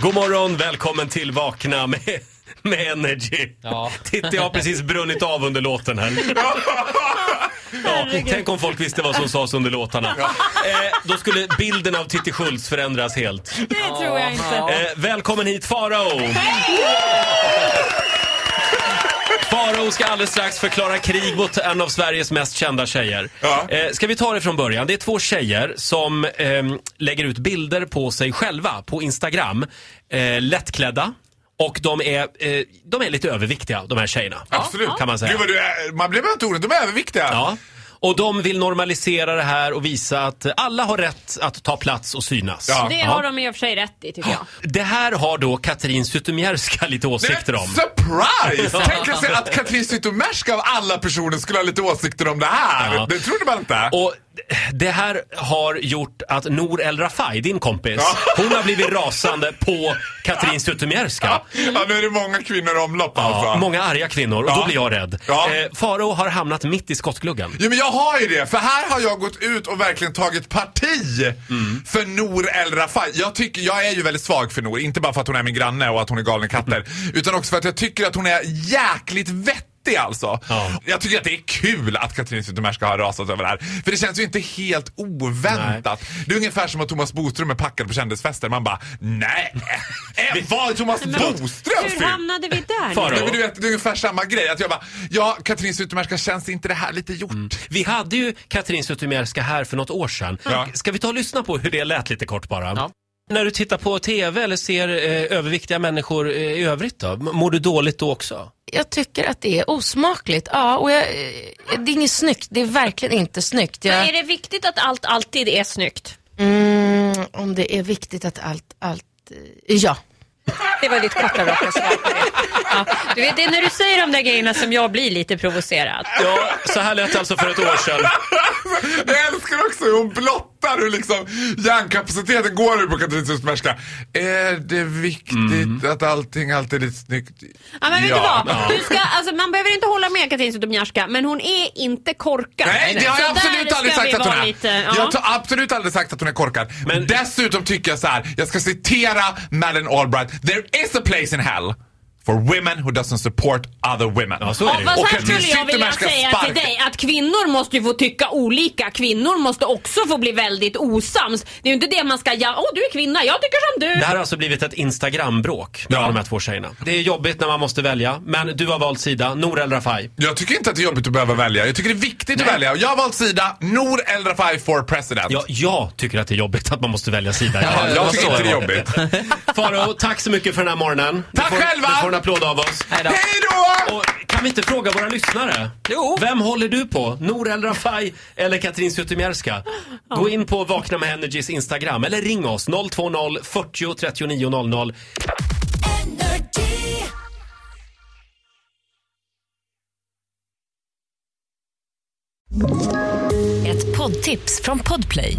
God morgon, välkommen till Vakna med, med Energy. Ja. Titta, jag har precis brunnit av under låten här. Ja, tänk om folk visste vad som sades under låtarna. Eh, då skulle bilden av Titti Schultz förändras helt. Det tror jag inte. Eh, välkommen hit Farao! Farao ska alldeles strax förklara krig mot en av Sveriges mest kända tjejer. Ja. Eh, ska vi ta det från början? Det är två tjejer som ehm, lägger ut bilder på sig själva på Instagram. Eh, lättklädda. Och de är, eh, de är lite överviktiga, de här tjejerna. Absolut. Kan man säga. Gud vad du är, man blir bara inte orolig. De är överviktiga. Ja. Och de vill normalisera det här och visa att alla har rätt att ta plats och synas. Ja. Det har de i och för sig rätt i tycker jag. Det här har då Katrin Zytomierska lite åsikter om. Surprise! Tänk sig att Katrin Zytomierska av alla personer skulle ha lite åsikter om det här. Ja. Det trodde man inte. Och det här har gjort att Nour El Rafai, din kompis, Ja. hon har blivit rasande på Katrin Zytomierska. Ja, nu är det många kvinnor i omlopp Ja, alltså. många arga kvinnor och Ja. då blir jag rädd. Ja. Eh, Faro har hamnat mitt i skottgluggen. Jo men jag har ju det, för här har jag gått ut och verkligen tagit parti Mm. för Nour El Rafai. Jag, tycker, jag är ju väldigt svag för Nour, inte bara för att hon är min granne och att hon är galen i katter. Utan också för att jag tycker att hon är jäkligt vettig alltså. Ja. Jag tycker att det är kul att Katrin Zytomierska har rasat över det här. För det känns ju inte helt oväntat. Det är ungefär som att Thomas Boström är packad på kändisfester. Man bara, nej! Vad är Thomas Boström Hur hamnade vi där? Farao. Nej, men du vet, det är ungefär samma grej. Att jag bara, ja Katrin Zytomierska, känns inte det här lite gjort? Vi hade ju Katrin Zytomierska här för något år sedan. Ja. Ska vi ta och lyssna på hur det lät lite kort bara? Ja. När du tittar på TV eller ser eh, överviktiga människor eh, i övrigt då? Mår du dåligt då också? Jag tycker att det är osmakligt. Ja, och jag, det är inget snyggt. Det är verkligen inte snyggt. Men Jag, är det viktigt att allt alltid är snyggt? mm, om det är viktigt att allt, allt, eh, ja. Det var ditt korta raka svar. Ja. Du vet, det är när du säger de där grejerna som jag blir lite provocerad. Ja, så här lät det alltså för ett år sedan. Jag älskar också hur hon blottar hur liksom hjärnkapaciteten går nu på Katrin Zytomierska. Är det viktigt att allting alltid är lite snyggt? Ja, men vet Ja. du vad? Du ska, alltså, man behöver inte hålla med Katrin Zytomierska, men hon är inte korkad. Nej, det har jag absolut aldrig sagt att hon är. Lite, ja. Jag har absolut aldrig sagt att hon är korkad. Men- Men dessutom tycker jag så här. jag ska citera Madeleine Albright. There is a place in hell for women who doesn't support other women. Ja, så är Ja, det fast Och här skulle jag vilja säga till dig att kvinnor måste ju få tycka olika. Kvinnor måste också få bli väldigt osams. Det är ju inte det man ska, ja, åh du är kvinna, jag tycker som du. Det här har alltså blivit ett Instagram-bråk mellan Ja. de här två tjejerna. Det är jobbigt när man måste välja, men du har valt sida, Nour El Rafai. Jag tycker inte att det är jobbigt att behöva välja. Jag tycker det är viktigt att välja. Jag har valt sida Nour El Rafai for president. Ja, jag tycker att det är jobbigt att man måste välja sida. Ja, jag vad tycker inte det är jobbigt. Farao, tack så mycket för den här morgonen. Tack får, själva! Du får en applåd av oss. Hej då. Och kan vi inte fråga våra lyssnare? Jo. Vem håller du på? Nour El Rafai eller Katrin Zytomierska? Gå in på Vakna med Energys Instagram eller ring oss 020 40 39 00. Ett poddtips från Podplay.